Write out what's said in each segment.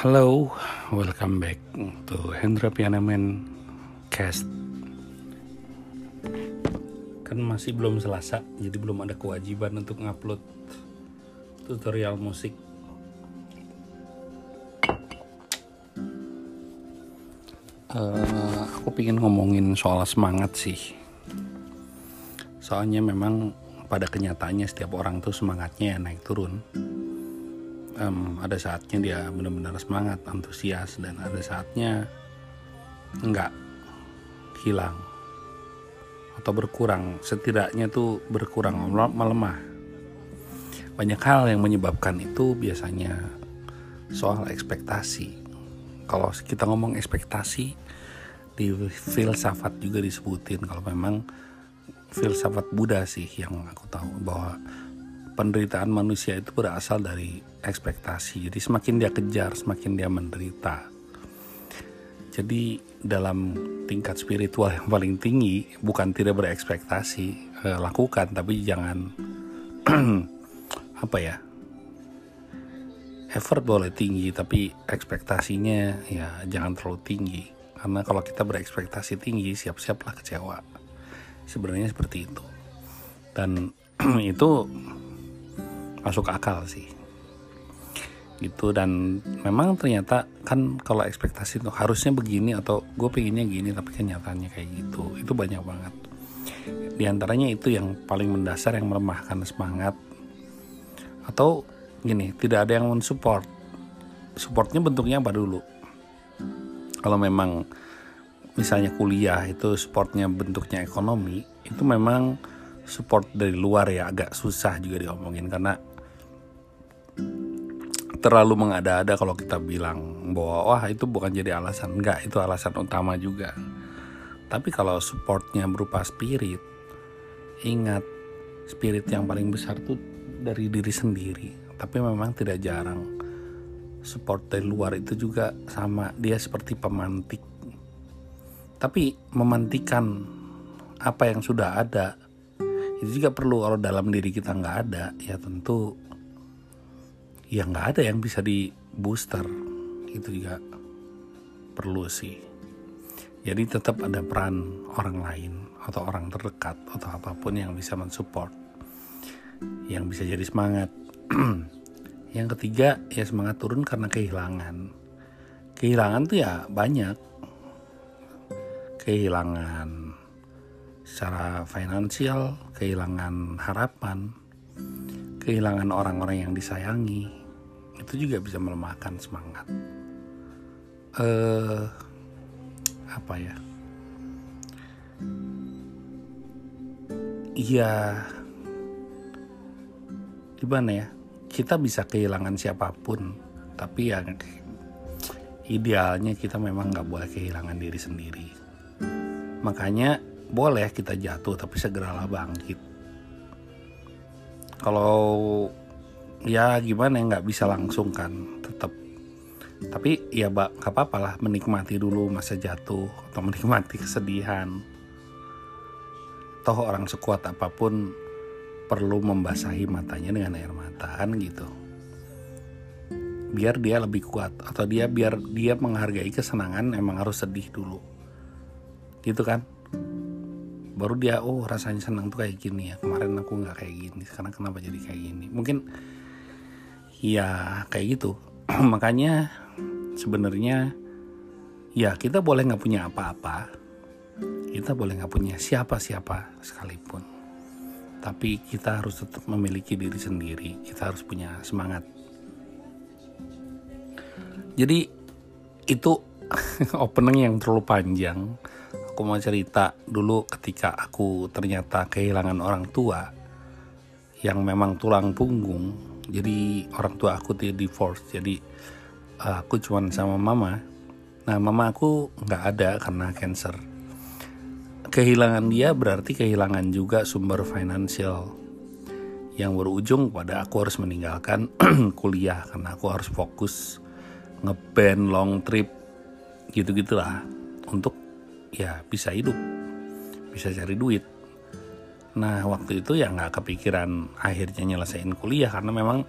Halo, welcome back to Hendra Pianamen Cast. Kan masih belum selasa, jadi belum ada kewajiban untuk ngupload tutorial musik. Eh, aku pingin ngomongin soal semangat sih. Soalnya memang pada kenyataannya setiap orang tuh semangatnya naik turun um, ada saatnya dia benar-benar semangat, antusias, dan ada saatnya enggak hilang atau berkurang. Setidaknya tuh berkurang melemah. Banyak hal yang menyebabkan itu biasanya soal ekspektasi. Kalau kita ngomong ekspektasi di filsafat juga disebutin kalau memang filsafat Buddha sih yang aku tahu bahwa penderitaan manusia itu berasal dari ekspektasi. Jadi semakin dia kejar, semakin dia menderita. Jadi dalam tingkat spiritual yang paling tinggi bukan tidak berekspektasi eh, lakukan, tapi jangan apa ya effort boleh tinggi, tapi ekspektasinya ya jangan terlalu tinggi. Karena kalau kita berekspektasi tinggi, siap-siaplah kecewa sebenarnya seperti itu dan itu masuk akal sih gitu. Dan memang ternyata kan kalau ekspektasi itu harusnya begini atau gue pengennya gini tapi kenyataannya kayak gitu. Itu banyak banget. Di antaranya itu yang paling mendasar yang melemahkan semangat. Atau gini tidak ada yang mensupport. Supportnya bentuknya apa dulu? Kalau memang misalnya kuliah itu supportnya bentuknya ekonomi itu memang support dari luar ya agak susah juga diomongin. Karena terlalu mengada-ada kalau kita bilang bahwa wah itu bukan jadi alasan. Enggak itu alasan utama juga. Tapi kalau supportnya berupa spirit ingat spirit yang paling besar tuh dari diri sendiri. Tapi memang tidak jarang support dari luar itu juga sama dia seperti pemantik. Tapi memantikan apa yang sudah ada itu juga perlu kalau dalam diri kita nggak ada ya tentu ya nggak ada yang bisa di booster. Itu juga perlu sih. Jadi tetap ada peran orang lain atau orang terdekat atau apa pun yang bisa mensupport yang bisa jadi semangat. Yang ketiga ya semangat turun karena kehilangan. Kehilangan tuh ya banyak. Kehilangan secara finansial, kehilangan harapan, kehilangan orang-orang yang disayangi, itu juga bisa melemahkan semangat. Eh, apa ya? Iya, gimana ya? Kita bisa kehilangan siapa pun, tapi yang idealnya kita memang nggak boleh kehilangan diri sendiri Makanya boleh kita jatuh tapi segeralah bangkit. Kalau ya gimana ya nggak bisa langsung kan tetap tapi ya nggak apa-apa lah menikmati dulu masa jatuh atau menikmati kesedihan. Toh orang sekuat apa pun perlu membasahi matanya dengan air mata kan gitu. Biar dia lebih kuat atau dia biar dia menghargai kesenangan emang harus sedih dulu. Gitu kan? Baru dia oh rasanya senang tuh kayak gini ya kemarin aku nggak kayak gini sekarang kenapa jadi kayak gini? Mungkin ya kayak gitu. Makanya sebenarnya ya kita boleh nggak punya apa-apa. Kita boleh nggak punya siapa-siapa sekalipun. Tapi kita harus tetap memiliki diri sendiri. Kita harus punya semangat. Jadi itu opening yang terlalu panjang. Aku mau cerita dulu ketika aku ternyata kehilangan orang tua yang memang tulang punggung jadi orang tua aku dia divorce. Jadi aku cuman sama mama. Nah mama aku nggak ada karena cancer. Kehilangan dia berarti kehilangan juga sumber finansial yang berujung pada aku harus meninggalkan kuliah karena aku harus fokus ngeband long trip gitu gitulah untuk ya bisa hidup bisa cari duit nah waktu itu ya nggak kepikiran akhirnya nyelesain kuliah karena memang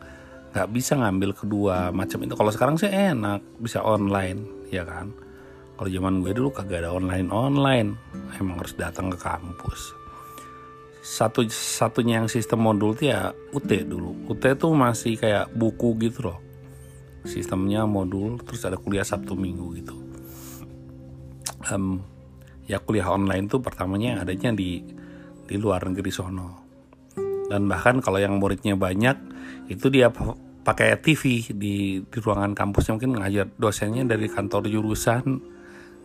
nggak bisa ngambil kedua macam itu. Kalau sekarang sih enak bisa online ya kan? Kalau zaman gue dulu kagak ada online online. Emang harus datang ke kampus. Satu satunya yang sistem modul tuh ya UT dulu. UT tuh masih kayak buku gitu loh. Sistemnya modul terus ada kuliah Sabtu Minggu gitu. Um, ya kuliah online tuh pertamanya adanya di di luar negeri sono. Dan bahkan kalau yang muridnya banyak itu dia pakai TV di, di ruangan kampusnya. Mungkin ngajar dosennya dari kantor jurusan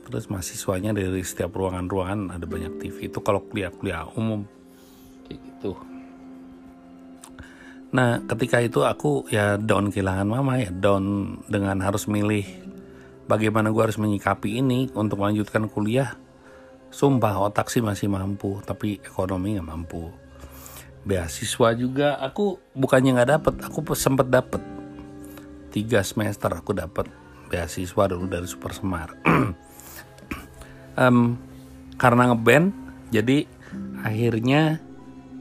terus mahasiswanya dari setiap ruangan-ruangan ada banyak TV itu kalau kuliah-kuliah umum. Kayak gitu. Nah ketika itu aku ya down kehilangan mama ya down dengan harus milih bagaimana gue harus menyikapi ini untuk melanjutkan kuliah sumpah otak sih masih mampu tapi ekonomi nggak mampu. Beasiswa juga aku bukannya nggak dapet aku sempet dapet. Tiga semester aku dapet beasiswa dulu dari Super Semar. Um, karena ngeband jadi akhirnya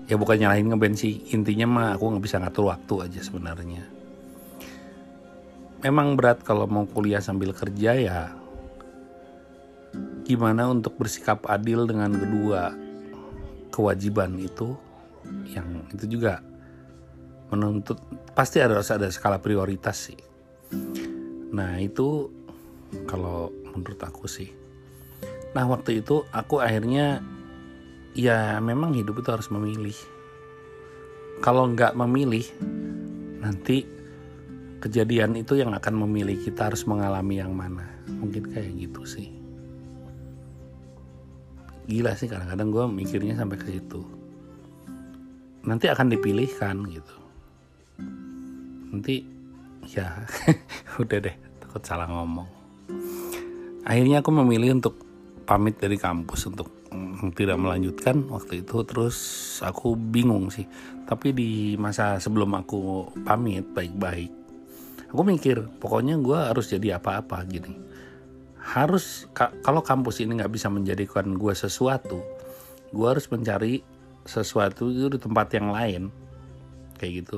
ya bukan nyalahin ngeband sih intinya mah aku nggak bisa ngatur waktu aja sebenarnya. Memang berat kalau mau kuliah sambil kerja ya gimana untuk bersikap adil dengan kedua kewajiban itu yang itu juga menuntut pasti ada ada skala prioritas sih. Nah itu kalau menurut aku sih. Nah waktu itu aku akhirnya ya memang hidup itu harus memilih. Kalau nggak memilih nanti kejadian itu yang akan memilih kita harus mengalami yang mana. Mungkin kayak gitu sih. Gila sih kadang-kadang gue mikirnya sampai ke situ. Nanti akan dipilihkan gitu. Nanti ya udah deh takut salah ngomong. Akhirnya aku memilih untuk pamit dari kampus untuk mm, tidak melanjutkan waktu itu. Terus aku bingung sih. Tapi di masa sebelum aku pamit baik-baik aku mikir pokoknya gue harus jadi apa-apa gini harus kalau kampus ini nggak bisa menjadikan gue sesuatu gue harus mencari sesuatu itu di tempat yang lain. Kayak gitu.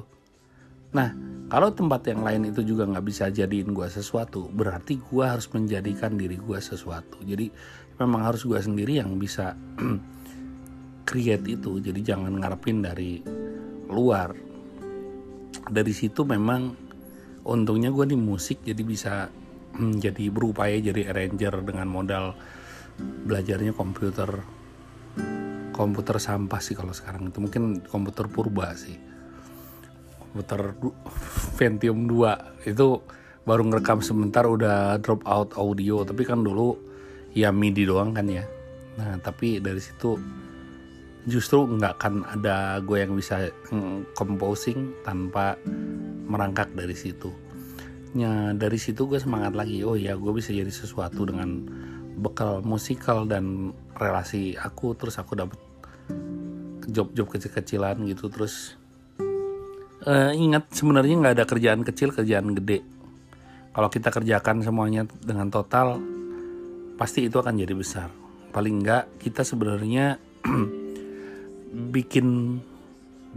Nah kalau tempat yang lain itu juga nggak bisa jadiin gue sesuatu berarti gue harus menjadikan diri gue sesuatu. Jadi memang harus gue sendiri yang bisa create itu. Jadi jangan ngarepin dari luar. Dari situ memang untungnya gue di musik jadi bisa jadi berupaya jadi arranger dengan modal belajarnya komputer. Komputer sampah sih kalau sekarang itu. Mungkin komputer purba sih. Komputer Pentium 2 itu baru ngerekam sebentar udah drop out audio. Tapi kan dulu ya MIDI doang kan ya. Nah tapi dari situ justru nggak akan ada gue yang bisa composing tanpa merangkak dari situ ya dari situ gue semangat lagi. Oh ya gue bisa jadi sesuatu dengan bekal musikal dan relasi aku terus aku dapat job-job kecil-kecilan gitu terus uh, ingat sebenarnya nggak ada kerjaan kecil kerjaan gede. Kalau kita kerjakan semuanya dengan total pasti itu akan jadi besar. Paling nggak kita sebenarnya bikin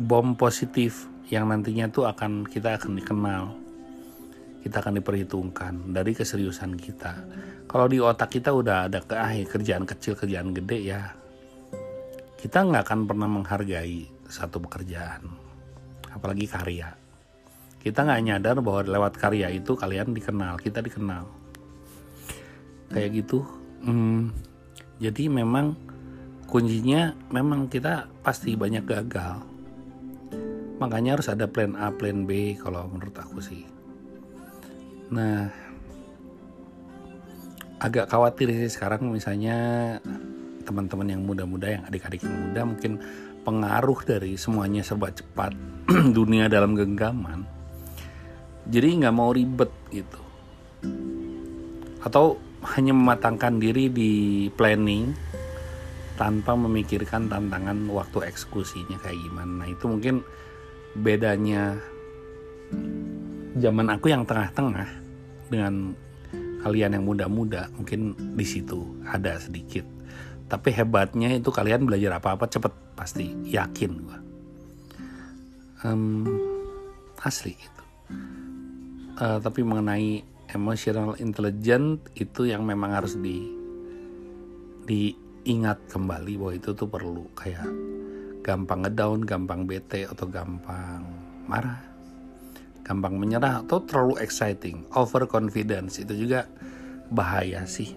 bom positif yang nantinya tuh akan kita akan dikenal kita akan diperhitungkan dari keseriusan kita kalau di otak kita udah ada ke ah, kerjaan kecil kerjaan gede ya kita nggak akan pernah menghargai satu pekerjaan, apalagi karya. Kita nggak nyadar bahwa lewat karya itu kalian dikenal, kita dikenal. Kayak gitu. Hmm, jadi memang kuncinya memang kita pasti banyak gagal. Makanya harus ada plan A, plan B kalau menurut aku sih. Nah, agak khawatir sih sekarang misalnya teman-teman yang muda-muda yang adik-adik yang muda mungkin pengaruh dari semuanya serba cepat dunia dalam genggaman. Jadi nggak mau ribet gitu. Atau hanya mematangkan diri di planning tanpa memikirkan tantangan waktu eksekusinya kayak gimana. Nah itu mungkin bedanya zaman aku yang tengah-tengah dengan kalian yang muda-muda mungkin di situ ada sedikit. Tapi hebatnya itu kalian belajar apa-apa cepet pasti yakin gua. Um, asli gitu. Uh, tapi mengenai emotional intelligence itu yang memang harus di diingat kembali bahwa itu tuh perlu kayak gampang ngedown, gampang bete atau gampang marah, gampang menyerah atau terlalu exciting, over confidence itu juga bahaya sih.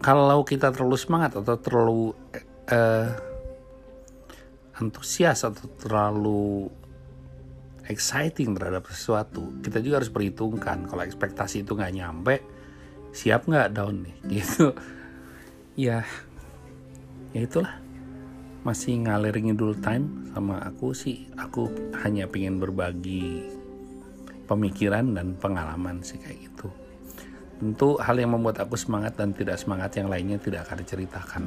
Kalau kita terlalu semangat atau terlalu uh, antusias atau terlalu exciting terhadap sesuatu kita juga harus perhitungkan kalau ekspektasi itu nggak nyampe siap nggak down nih? Gitu. Ya ya itulah. Masih ngalir ngidul time sama aku sih. Aku hanya pengen berbagi pemikiran dan pengalaman sih kayak gitu. Tentu hal yang membuat aku semangat dan tidak semangat yang lainnya tidak akan diceritakan.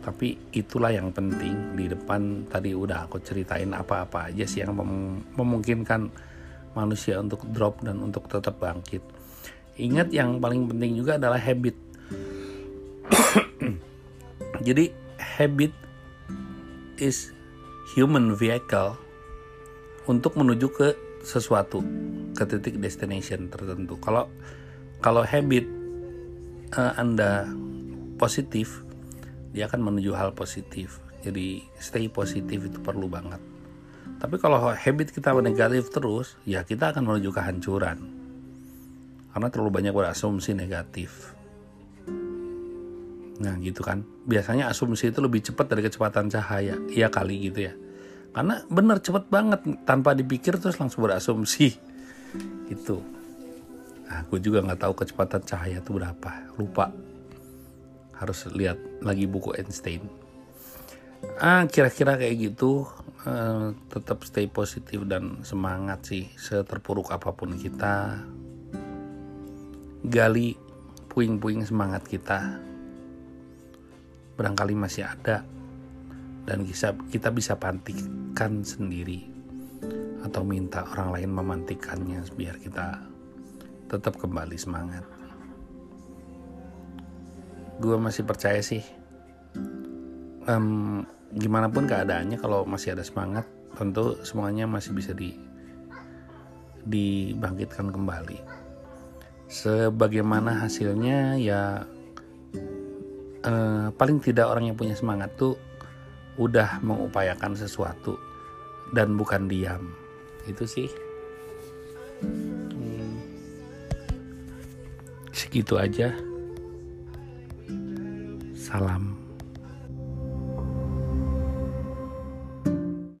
Tapi itulah yang penting di depan tadi udah aku ceritain apa-apa aja sih yang mem memungkinkan manusia untuk drop dan untuk tetap bangkit. Ingat yang paling penting juga adalah habit. Jadi habit is human vehicle untuk menuju ke sesuatu ke titik destination tertentu. Kalau kalau habit uh, anda positif dia akan menuju hal positif. Jadi stay positif itu perlu banget. Tapi kalau habit kita negatif terus ya kita akan menuju kehancuran. Karena terlalu banyak berasumsi negatif. Nah gitu kan. Biasanya asumsi itu lebih cepat dari kecepatan cahaya. Iya kali gitu ya karena bener cepet banget. Tanpa dipikir terus langsung berasumsi. Itu nah, aku juga nggak tahu kecepatan cahaya itu berapa. Lupa. Harus lihat lagi buku Einstein. Ah kira-kira kayak gitu. Uh, tetap stay positif dan semangat sih. Seterpuruk apa pun kita. Gali puing-puing semangat kita. Barangkali masih ada dan kita bisa pantikan sendiri. Atau minta orang lain memantikannya biar kita tetap kembali semangat. Gue masih percaya sih um, gimana pun keadaannya kalau masih ada semangat tentu semuanya masih bisa di dibangkitkan kembali. Sebagaimana hasilnya ya uh, paling tidak orang yang punya semangat tuh udah mengupayakan sesuatu dan bukan diam. Itu sih. Hmm, segitu aja. Salam